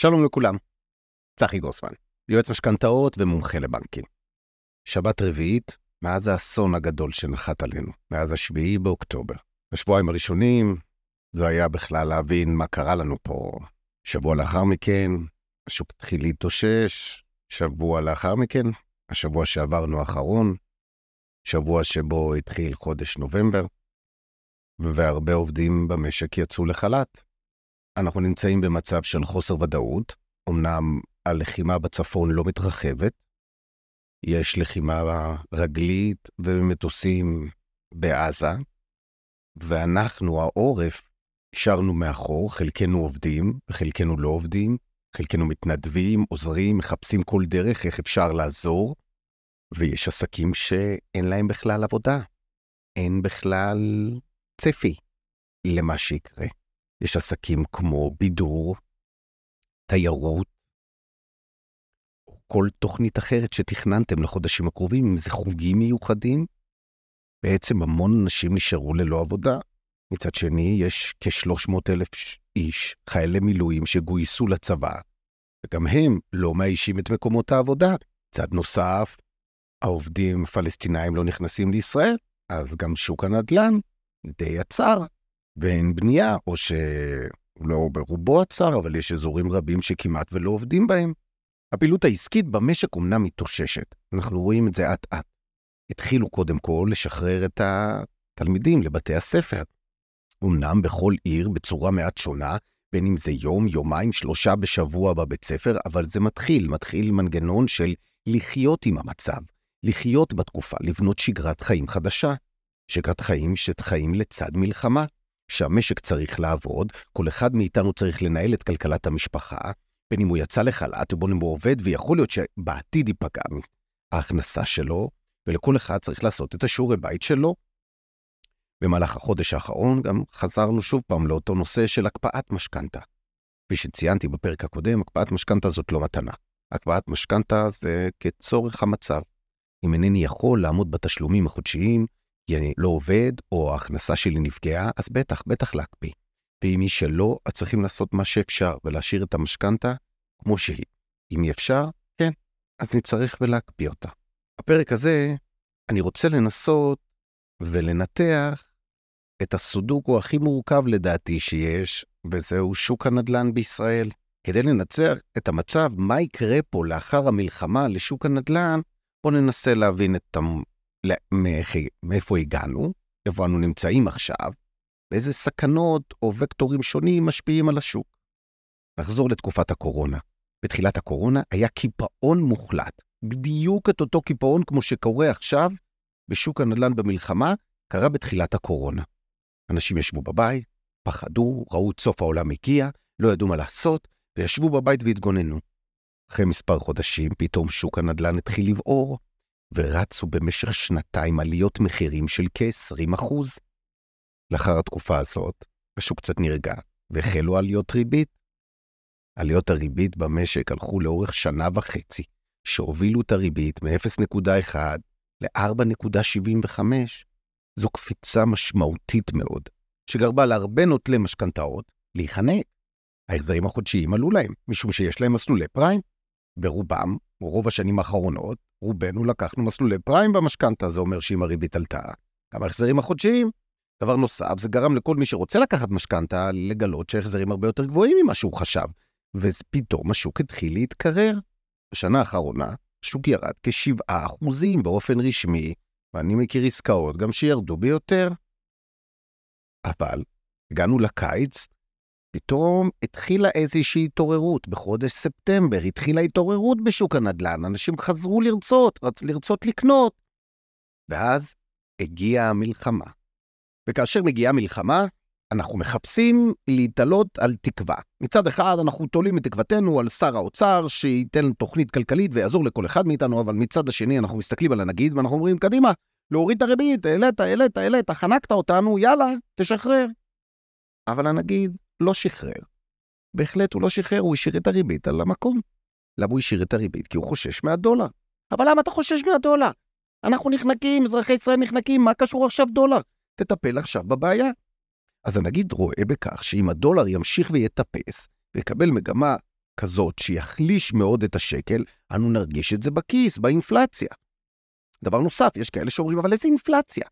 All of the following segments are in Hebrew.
שלום לכולם, צחי גוסמן, יועץ משכנתאות ומומחה לבנקים. שבת רביעית, מאז האסון הגדול שנחת עלינו, מאז השביעי באוקטובר. בשבועיים הראשונים, זה היה בכלל להבין מה קרה לנו פה. שבוע לאחר מכן, השוק התחיל להתאושש, שבוע לאחר מכן, השבוע שעברנו האחרון, שבוע שבו התחיל חודש נובמבר, והרבה עובדים במשק יצאו לחל"ת. אנחנו נמצאים במצב של חוסר ודאות, אמנם הלחימה בצפון לא מתרחבת, יש לחימה רגלית ומטוסים בעזה, ואנחנו, העורף, נשארנו מאחור, חלקנו עובדים וחלקנו לא עובדים, חלקנו מתנדבים, עוזרים, מחפשים כל דרך איך אפשר לעזור, ויש עסקים שאין להם בכלל עבודה, אין בכלל צפי למה שיקרה. יש עסקים כמו בידור, תיירות, או כל תוכנית אחרת שתכננתם לחודשים הקרובים, אם זה חוגים מיוחדים. בעצם המון אנשים נשארו ללא עבודה. מצד שני, יש כ-300 אלף איש, חיילי מילואים שגויסו לצבא, וגם הם לא מאיישים את מקומות העבודה. צד נוסף, העובדים הפלסטינאים לא נכנסים לישראל, אז גם שוק הנדל"ן די עצר. ואין בנייה, או שלא ברובו עצר, אבל יש אזורים רבים שכמעט ולא עובדים בהם. הפעילות העסקית במשק אומנם מתאוששת, אנחנו רואים את זה אט-אט. התחילו קודם כל לשחרר את התלמידים לבתי הספר. אמנם בכל עיר בצורה מעט שונה, בין אם זה יום, יומיים, שלושה בשבוע בבית ספר, אבל זה מתחיל, מתחיל מנגנון של לחיות עם המצב, לחיות בתקופה, לבנות שגרת חיים חדשה. שגרת חיים שחיים לצד מלחמה. שהמשק צריך לעבוד, כל אחד מאיתנו צריך לנהל את כלכלת המשפחה, בין אם הוא יצא לחל"ת ובין אם הוא עובד, ויכול להיות שבעתיד ייפגע ההכנסה שלו, ולכל אחד צריך לעשות את השיעורי בית שלו. במהלך החודש האחרון גם חזרנו שוב פעם לאותו נושא של הקפאת משכנתה. כפי שציינתי בפרק הקודם, הקפאת משכנתה זאת לא מתנה. הקפאת משכנתה זה כצורך המצב. אם אינני יכול לעמוד בתשלומים החודשיים, כי אני לא עובד, או ההכנסה שלי נפגעה, אז בטח, בטח להקפיא. ואם מי שלא, אז צריכים לעשות מה שאפשר ולהשאיר את המשכנתה כמו שהיא. אם אי אפשר, כן, אז נצטרך ולהקפיא אותה. בפרק הזה אני רוצה לנסות ולנתח את הסודוקו הכי מורכב לדעתי שיש, וזהו שוק הנדל"ן בישראל. כדי לנצח את המצב, מה יקרה פה לאחר המלחמה לשוק הנדל"ן, בואו ננסה להבין את מאיפה הגענו, איפה אנו נמצאים עכשיו, ואיזה סכנות או וקטורים שונים משפיעים על השוק. נחזור לתקופת הקורונה. בתחילת הקורונה היה קיפאון מוחלט. בדיוק את אותו קיפאון כמו שקורה עכשיו בשוק הנדל"ן במלחמה, קרה בתחילת הקורונה. אנשים ישבו בבית, פחדו, ראו את סוף העולם הגיע, לא ידעו מה לעשות, וישבו בבית והתגוננו. אחרי מספר חודשים פתאום שוק הנדל"ן התחיל לבעור, ורצו במשך שנתיים עליות מחירים של כ-20%. לאחר התקופה הזאת, השוק קצת נרגע, והחלו עליות ריבית. עליות הריבית במשק הלכו לאורך שנה וחצי, שהובילו את הריבית מ-0.1 ל-4.75. זו קפיצה משמעותית מאוד, שגרבה להרבה נוטלי משכנתאות להיחנק. ההחזרים החודשיים עלו להם, משום שיש להם מסלולי פריים. ברובם, רוב השנים האחרונות, רובנו לקחנו מסלולי פריים במשכנתה, זה אומר שאם הריבית עלתה, גם ההחזרים החודשיים. דבר נוסף, זה גרם לכל מי שרוצה לקחת משכנתה לגלות שההחזרים הרבה יותר גבוהים ממה שהוא חשב, ופתאום השוק התחיל להתקרר. בשנה האחרונה, השוק ירד כ-7% באופן רשמי, ואני מכיר עסקאות גם שירדו ביותר. אבל הגענו לקיץ, פתאום התחילה איזושהי התעוררות. בחודש ספטמבר התחילה התעוררות בשוק הנדל"ן, אנשים חזרו לרצות, רצ... לרצות לקנות. ואז הגיעה המלחמה. וכאשר מגיעה מלחמה, אנחנו מחפשים להתעלות על תקווה. מצד אחד, אנחנו תולים את תקוותנו על שר האוצר, שייתן תוכנית כלכלית ויעזור לכל אחד מאיתנו, אבל מצד השני, אנחנו מסתכלים על הנגיד ואנחנו אומרים, קדימה, להוריד את הריבית, העלית, העלית, העלית, חנקת אותנו, יאללה, תשחרר. אבל הנגיד לא שחרר. בהחלט הוא לא שחרר, הוא השאיר את הריבית על המקום. למה הוא השאיר את הריבית? כי הוא חושש מהדולר. אבל למה אתה חושש מהדולר? אנחנו נחנקים, אזרחי ישראל נחנקים, מה קשור עכשיו דולר? תטפל עכשיו בבעיה. אז הנגיד רואה בכך שאם הדולר ימשיך ויטפס, ויקבל מגמה כזאת שיחליש מאוד את השקל, אנו נרגיש את זה בכיס, באינפלציה. דבר נוסף, יש כאלה שאומרים, אבל איזה אינפלציה?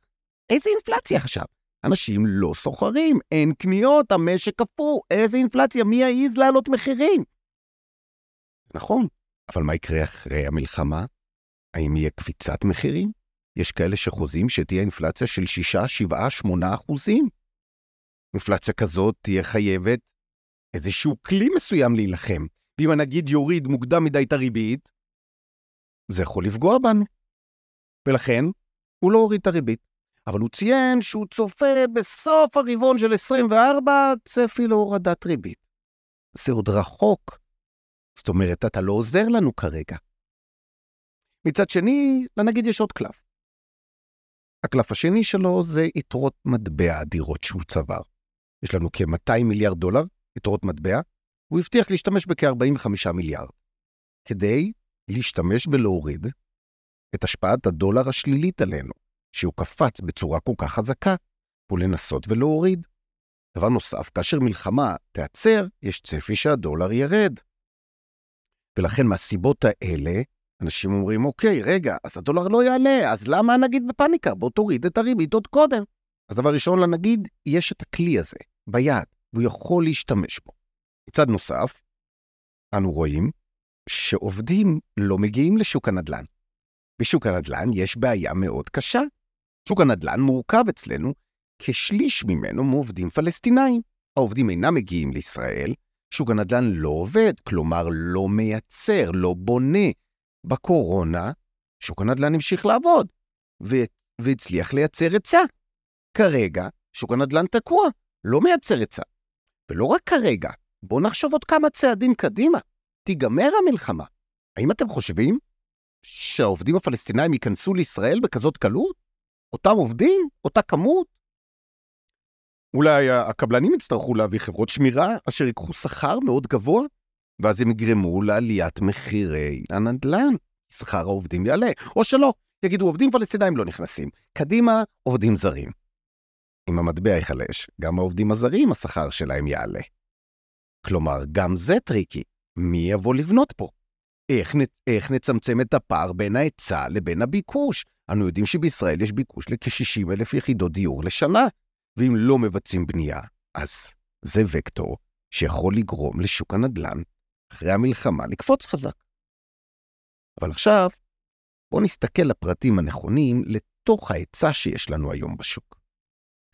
איזה אינפלציה עכשיו? אנשים לא סוחרים, אין קניות, המשק קפוא, איזה אינפלציה, מי יעז להעלות מחירים? נכון, אבל מה יקרה אחרי המלחמה? האם יהיה קפיצת מחירים? יש כאלה שחוזים שתהיה אינפלציה של 6, 7, 8 אחוזים. אינפלציה כזאת תהיה חייבת איזשהו כלי מסוים להילחם. ואם הנגיד יוריד מוקדם מדי את הריבית, זה יכול לפגוע בנו. ולכן, הוא לא הוריד את הריבית. אבל הוא ציין שהוא צופה בסוף הרבעון של 24 צפי להורדת ריבית. זה עוד רחוק. זאת אומרת, אתה לא עוזר לנו כרגע. מצד שני, לנגיד יש עוד קלף. הקלף השני שלו זה יתרות מטבע אדירות שהוא צבר. יש לנו כ-200 מיליארד דולר יתרות מטבע, הוא הבטיח להשתמש בכ-45 מיליארד, כדי להשתמש בלהוריד את השפעת הדולר השלילית עלינו, שהוא קפץ בצורה כל כך חזקה, ולנסות ולהוריד. דבר נוסף, כאשר מלחמה תיעצר, יש צפי שהדולר ירד. ולכן מהסיבות האלה, אנשים אומרים, אוקיי, רגע, אז הדולר לא יעלה, אז למה הנגיד בפאניקה? בוא תוריד את הריבית עוד קודם. אז דבר ראשון, לנגיד, יש את הכלי הזה ביד, והוא יכול להשתמש בו. מצד נוסף, אנו רואים שעובדים לא מגיעים לשוק הנדל"ן. בשוק הנדל"ן יש בעיה מאוד קשה. שוק הנדל"ן מורכב אצלנו כשליש ממנו מעובדים פלסטינאים. העובדים אינם מגיעים לישראל, שוק הנדל"ן לא עובד, כלומר לא מייצר, לא בונה. בקורונה, שוק הנדל"ן המשיך לעבוד, והצליח לייצר היצע. כרגע, שוק הנדל"ן תקוע, לא מייצר היצע. ולא רק כרגע, בואו נחשוב עוד כמה צעדים קדימה. תיגמר המלחמה. האם אתם חושבים שהעובדים הפלסטינאים ייכנסו לישראל בכזאת קלות? אותם עובדים? אותה כמות? אולי הקבלנים יצטרכו להביא חברות שמירה אשר ייקחו שכר מאוד גבוה, ואז הם יגרמו לעליית מחירי הנדל"ן. שכר העובדים יעלה, או שלא, יגידו עובדים פלסטינאים לא נכנסים, קדימה עובדים זרים. אם המטבע ייחלש, גם העובדים הזרים השכר שלהם יעלה. כלומר, גם זה טריקי. מי יבוא לבנות פה? איך, נ... איך נצמצם את הפער בין ההיצע לבין הביקוש? אנו יודעים שבישראל יש ביקוש לכ-60 אלף יחידות דיור לשנה, ואם לא מבצעים בנייה, אז זה וקטור שיכול לגרום לשוק הנדל"ן אחרי המלחמה לקפוץ חזק. אבל עכשיו, בואו נסתכל לפרטים הנכונים לתוך ההיצע שיש לנו היום בשוק.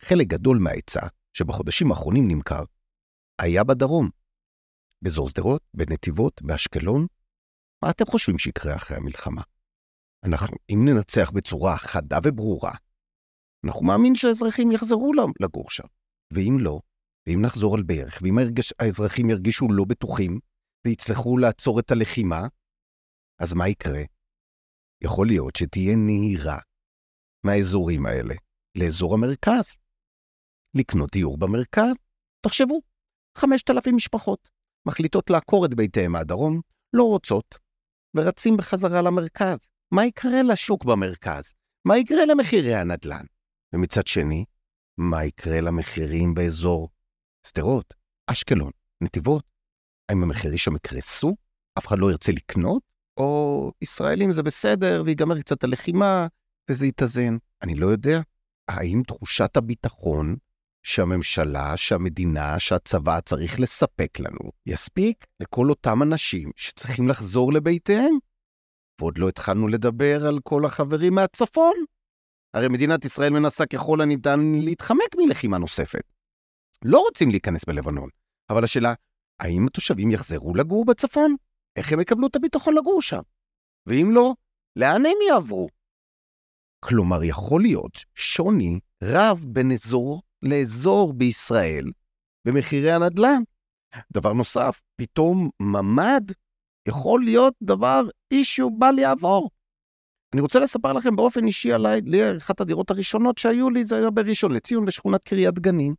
חלק גדול מההיצע, שבחודשים האחרונים נמכר, היה בדרום. באזור שדרות, בנתיבות, באשקלון. מה אתם חושבים שיקרה אחרי המלחמה? אנחנו, אם ננצח בצורה חדה וברורה, אנחנו מאמין שהאזרחים יחזרו לגור שם. ואם לא, ואם נחזור על בערך, ואם הרגש, האזרחים ירגישו לא בטוחים, ויצלחו לעצור את הלחימה, אז מה יקרה? יכול להיות שתהיה נהירה מהאזורים האלה לאזור המרכז. לקנות דיור במרכז? תחשבו, 5,000 משפחות מחליטות לעקור את ביתיהם מהדרום, לא רוצות, ורצים בחזרה למרכז. מה יקרה לשוק במרכז? מה יקרה למחירי הנדל"ן? ומצד שני, מה יקרה למחירים באזור שדרות, אשקלון, נתיבות? האם המחירים שם יקרסו? אף אחד לא ירצה לקנות? או ישראלים זה בסדר, ויגמר קצת הלחימה, וזה יתאזן? אני לא יודע. האם תחושת הביטחון שהממשלה, שהמדינה, שהצבא צריך לספק לנו, יספיק לכל אותם אנשים שצריכים לחזור לביתיהם? ועוד לא התחלנו לדבר על כל החברים מהצפון. הרי מדינת ישראל מנסה ככל הניתן להתחמק מלחימה נוספת. לא רוצים להיכנס בלבנון, אבל השאלה, האם התושבים יחזרו לגור בצפון? איך הם יקבלו את הביטחון לגור שם? ואם לא, לאן הם יעברו? כלומר, יכול להיות שוני רב בין אזור לאזור בישראל במחירי הנדל"ן. דבר נוסף, פתאום ממ"ד יכול להיות דבר אישיו בל יעבור. אני רוצה לספר לכם באופן אישי עליי, לי אחת הדירות הראשונות שהיו לי זה היה בראשון לציון בשכונת קריית גנים.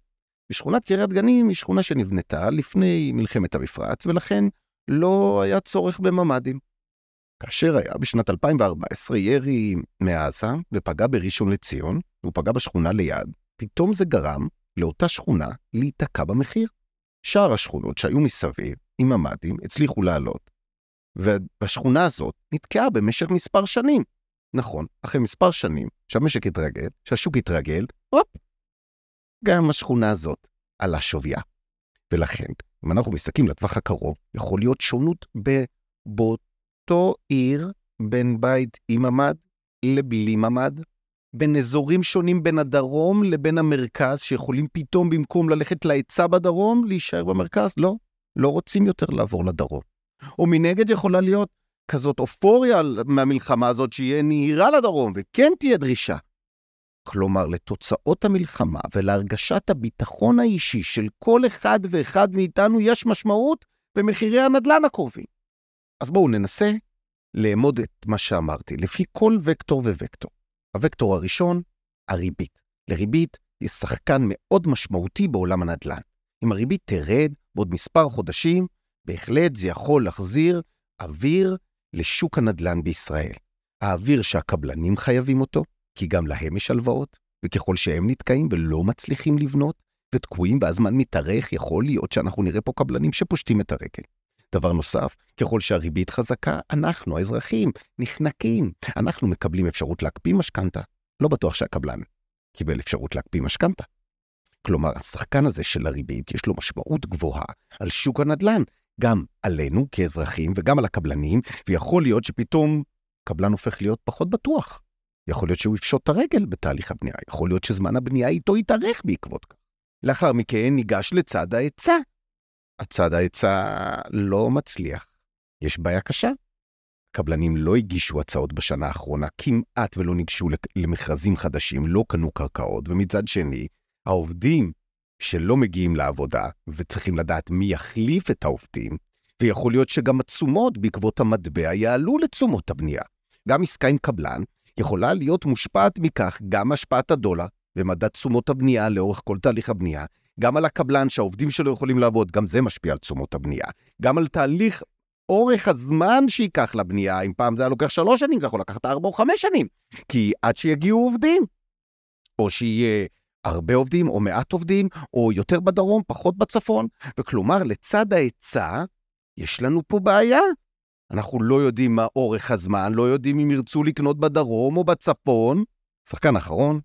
ושכונת קריית גנים היא שכונה שנבנתה לפני מלחמת המפרץ, ולכן לא היה צורך בממ"דים. כאשר היה בשנת 2014 ירי מעזה ופגע בראשון לציון, הוא פגע בשכונה ליד, פתאום זה גרם לאותה שכונה להיתקע במחיר. שאר השכונות שהיו מסביב עם ממ"דים הצליחו לעלות, והשכונה הזאת נתקעה במשך מספר שנים. נכון, אחרי מספר שנים, שהמשק התרגל, שהשוק התרגל, הופ, גם השכונה הזאת עלה שוויה. ולכן, אם אנחנו מסתכלים לטווח הקרוב, יכול להיות שונות באותו עיר בין בית עם ממ"ד לבלי ממ"ד, בין אזורים שונים בין הדרום לבין המרכז, שיכולים פתאום במקום ללכת להיצע בדרום, להישאר במרכז? לא, לא רוצים יותר לעבור לדרום. או מנגד יכולה להיות כזאת אופוריה מהמלחמה הזאת, שיהיה נהירה לדרום, וכן תהיה דרישה. כלומר, לתוצאות המלחמה ולהרגשת הביטחון האישי של כל אחד ואחד מאיתנו יש משמעות במחירי הנדל"ן הקרובים. אז בואו ננסה לאמוד את מה שאמרתי, לפי כל וקטור ווקטור. הוקטור הראשון, הריבית. לריבית יש שחקן מאוד משמעותי בעולם הנדל"ן. אם הריבית תרד בעוד מספר חודשים, בהחלט זה יכול להחזיר אוויר לשוק הנדל"ן בישראל. האוויר שהקבלנים חייבים אותו, כי גם להם יש הלוואות, וככל שהם נתקעים ולא מצליחים לבנות, ותקועים והזמן מתארך, יכול להיות שאנחנו נראה פה קבלנים שפושטים את הרגל. דבר נוסף, ככל שהריבית חזקה, אנחנו, האזרחים, נחנקים. אנחנו מקבלים אפשרות להקפיא משכנתה. לא בטוח שהקבלן קיבל אפשרות להקפיא משכנתה. כלומר, השחקן הזה של הריבית יש לו משמעות גבוהה על שוק הנדל"ן, גם עלינו כאזרחים וגם על הקבלנים, ויכול להיות שפתאום קבלן הופך להיות פחות בטוח. יכול להיות שהוא יפשוט את הרגל בתהליך הבנייה, יכול להיות שזמן הבנייה איתו יתארך בעקבות כך. לאחר מכן ניגש לצד ההיצע. הצד ההיצע לא מצליח. יש בעיה קשה. קבלנים לא הגישו הצעות בשנה האחרונה, כמעט ולא ניגשו למכרזים חדשים, לא קנו קרקעות, ומצד שני, העובדים שלא מגיעים לעבודה וצריכים לדעת מי יחליף את העובדים, ויכול להיות שגם התשומות בעקבות המטבע יעלו לתשומות הבנייה. גם עסקה עם קבלן יכולה להיות מושפעת מכך גם השפעת הדולר ומדד תשומות הבנייה לאורך כל תהליך הבנייה, גם על הקבלן שהעובדים שלו יכולים לעבוד, גם זה משפיע על תשומות הבנייה, גם על תהליך אורך הזמן שייקח לבנייה, אם פעם זה היה לוקח שלוש שנים, זה יכול לקחת ארבע או חמש שנים, כי עד שיגיעו עובדים, או שיהיה הרבה עובדים או מעט עובדים, או יותר בדרום, פחות בצפון, וכלומר, לצד ההיצע, יש לנו פה בעיה. אנחנו לא יודעים מה אורך הזמן, לא יודעים אם ירצו לקנות בדרום או בצפון. שחקן אחרון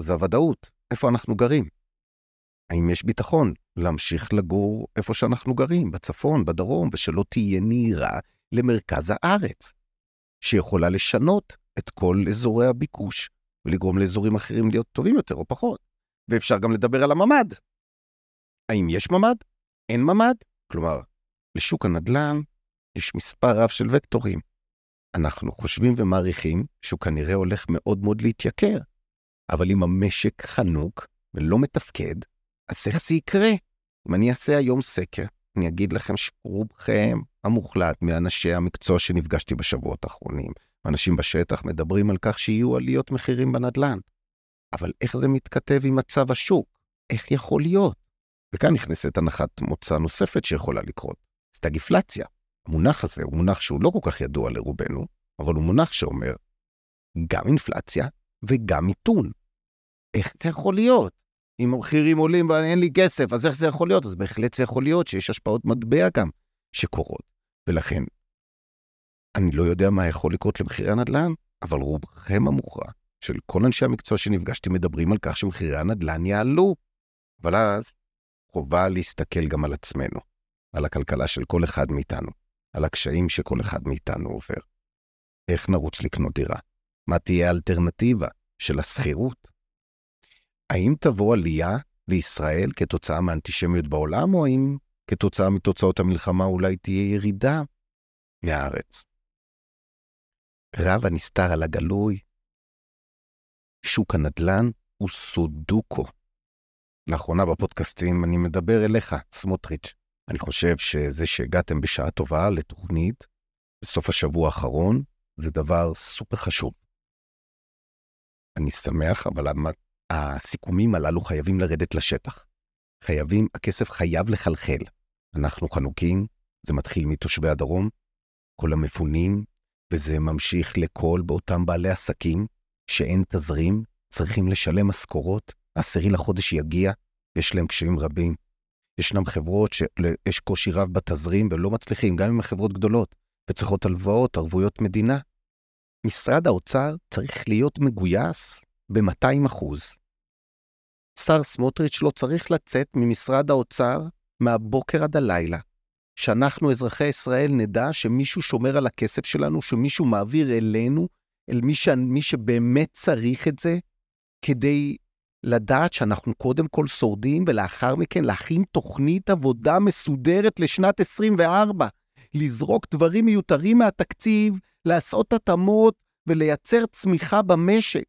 זה הוודאות, איפה אנחנו גרים. האם יש ביטחון להמשיך לגור איפה שאנחנו גרים, בצפון, בדרום, ושלא תהיה נהירה למרכז הארץ, שיכולה לשנות את כל אזורי הביקוש ולגרום לאזורים אחרים להיות טובים יותר או פחות. ואפשר גם לדבר על הממ"ד. האם יש ממ"ד? אין ממ"ד? כלומר, לשוק הנדל"ן יש מספר רב של וקטורים. אנחנו חושבים ומעריכים שהוא כנראה הולך מאוד מאוד להתייקר, אבל אם המשק חנוק ולא מתפקד, אז איך זה יקרה? אם אני אעשה היום סקר, אני אגיד לכם שרובכם המוחלט מאנשי המקצוע שנפגשתי בשבועות האחרונים, אנשים בשטח מדברים על כך שיהיו עליות מחירים בנדל"ן. אבל איך זה מתכתב עם מצב השוק? איך יכול להיות? וכאן נכנסת הנחת מוצא נוספת שיכולה לקרות, סטגפלציה. המונח הזה הוא מונח שהוא לא כל כך ידוע לרובנו, אבל הוא מונח שאומר גם אינפלציה וגם מיתון. איך זה יכול להיות? אם המחירים עולים ואין לי כסף, אז איך זה יכול להיות? אז בהחלט זה יכול להיות שיש השפעות מטבע גם שקורות. ולכן, אני לא יודע מה יכול לקרות למחירי הנדל"ן, אבל רובכם המוכרע של כל אנשי המקצוע שנפגשתי מדברים על כך שמחירי הנדל"ן יעלו. אבל אז חובה להסתכל גם על עצמנו, על הכלכלה של כל אחד מאיתנו, על הקשיים שכל אחד מאיתנו עובר. איך נרוץ לקנות דירה? מה תהיה האלטרנטיבה של השכירות? האם תבוא עלייה לישראל כתוצאה מאנטישמיות בעולם, או האם כתוצאה מתוצאות המלחמה אולי תהיה ירידה מהארץ? רב הנסתר על הגלוי, שוק הנדל"ן הוא סודוקו. לאחרונה בפודקאסטים אני מדבר אליך, סמוטריץ'. אני חושב שזה שהגעתם בשעה טובה לתוכנית בסוף השבוע האחרון, זה דבר סופר חשוב. אני שמח, אבל הסיכומים הללו חייבים לרדת לשטח. חייבים, הכסף חייב לחלחל. אנחנו חנוקים, זה מתחיל מתושבי הדרום, כל המפונים, וזה ממשיך לכל באותם בעלי עסקים שאין תזרים, צריכים לשלם משכורות, עשירי לחודש יגיע, יש להם קשיים רבים. ישנן חברות שיש קושי רב בתזרים ולא מצליחים, גם אם החברות גדולות, וצריכות הלוואות, ערבויות מדינה. משרד האוצר צריך להיות מגויס ב-200 אחוז. שר סמוטריץ' לא צריך לצאת ממשרד האוצר מהבוקר עד הלילה. שאנחנו, אזרחי ישראל, נדע שמישהו שומר על הכסף שלנו, שמישהו מעביר אלינו, אל מי, ש... מי שבאמת צריך את זה, כדי לדעת שאנחנו קודם כל שורדים, ולאחר מכן להכין תוכנית עבודה מסודרת לשנת 24. לזרוק דברים מיותרים מהתקציב, לעשות התאמות ולייצר צמיחה במשק.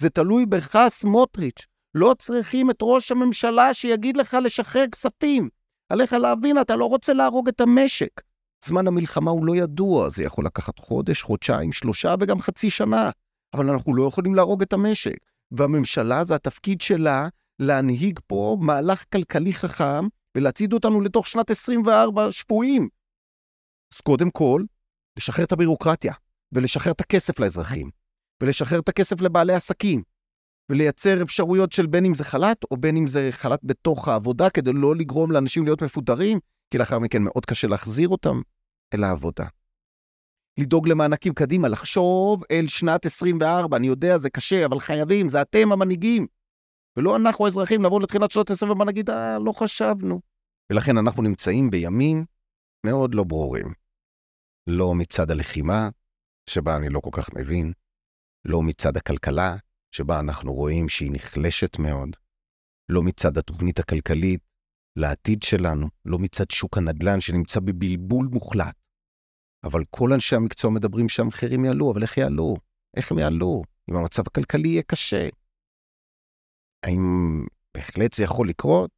זה תלוי בך, סמוטריץ'. לא צריכים את ראש הממשלה שיגיד לך לשחרר כספים. עליך להבין, אתה לא רוצה להרוג את המשק. זמן המלחמה הוא לא ידוע, זה יכול לקחת חודש, חודשיים, שלושה וגם חצי שנה. אבל אנחנו לא יכולים להרוג את המשק. והממשלה, זה התפקיד שלה להנהיג פה מהלך כלכלי חכם ולהצעיד אותנו לתוך שנת 24 שבויים. אז קודם כל, לשחרר את הבירוקרטיה, ולשחרר את הכסף לאזרחים, ולשחרר את הכסף לבעלי עסקים, ולייצר אפשרויות של בין אם זה חל"ת, או בין אם זה חל"ת בתוך העבודה, כדי לא לגרום לאנשים להיות מפוטרים, כי לאחר מכן מאוד קשה להחזיר אותם אל העבודה. לדאוג למענקים קדימה, לחשוב אל שנת 24, אני יודע, זה קשה, אבל חייבים, זה אתם המנהיגים. ולא אנחנו האזרחים לבוא לתחילת שנות 24 ונגיד, אה, לא חשבנו. ולכן אנחנו נמצאים בימים מאוד לא ברורים. לא מצד הלחימה, שבה אני לא כל כך מבין, לא מצד הכלכלה, שבה אנחנו רואים שהיא נחלשת מאוד, לא מצד התוכנית הכלכלית לעתיד שלנו, לא מצד שוק הנדל"ן שנמצא בבלבול מוחלט. אבל כל אנשי המקצוע מדברים שהמחירים יעלו, אבל איך יעלו? איך הם יעלו? אם המצב הכלכלי יהיה קשה. האם בהחלט זה יכול לקרות?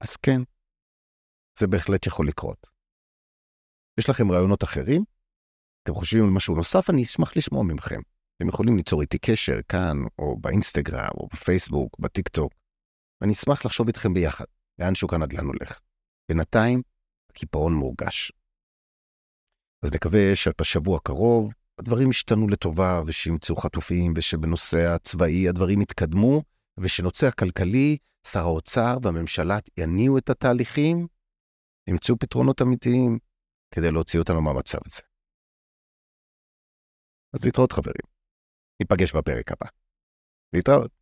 אז כן, זה בהחלט יכול לקרות. יש לכם רעיונות אחרים? אתם חושבים על משהו נוסף? אני אשמח לשמוע מכם. אתם יכולים ליצור איתי קשר כאן, או באינסטגרם, או בפייסבוק, בטיק טוק, ואני אשמח לחשוב איתכם ביחד, לאן שוק הנדל"ן הולך. בינתיים, הקיפאון מורגש. אז נקווה שבשבוע הקרוב הדברים ישתנו לטובה, ושימצאו חטופים, ושבנושא הצבאי הדברים יתקדמו, ושנושא הכלכלי, שר האוצר והממשלה יניעו את התהליכים, ימצאו פתרונות אמיתיים כדי להוציא אותנו מהמצב הזה. אז להתראות חברים. ניפגש בפרק הבא. להתראות.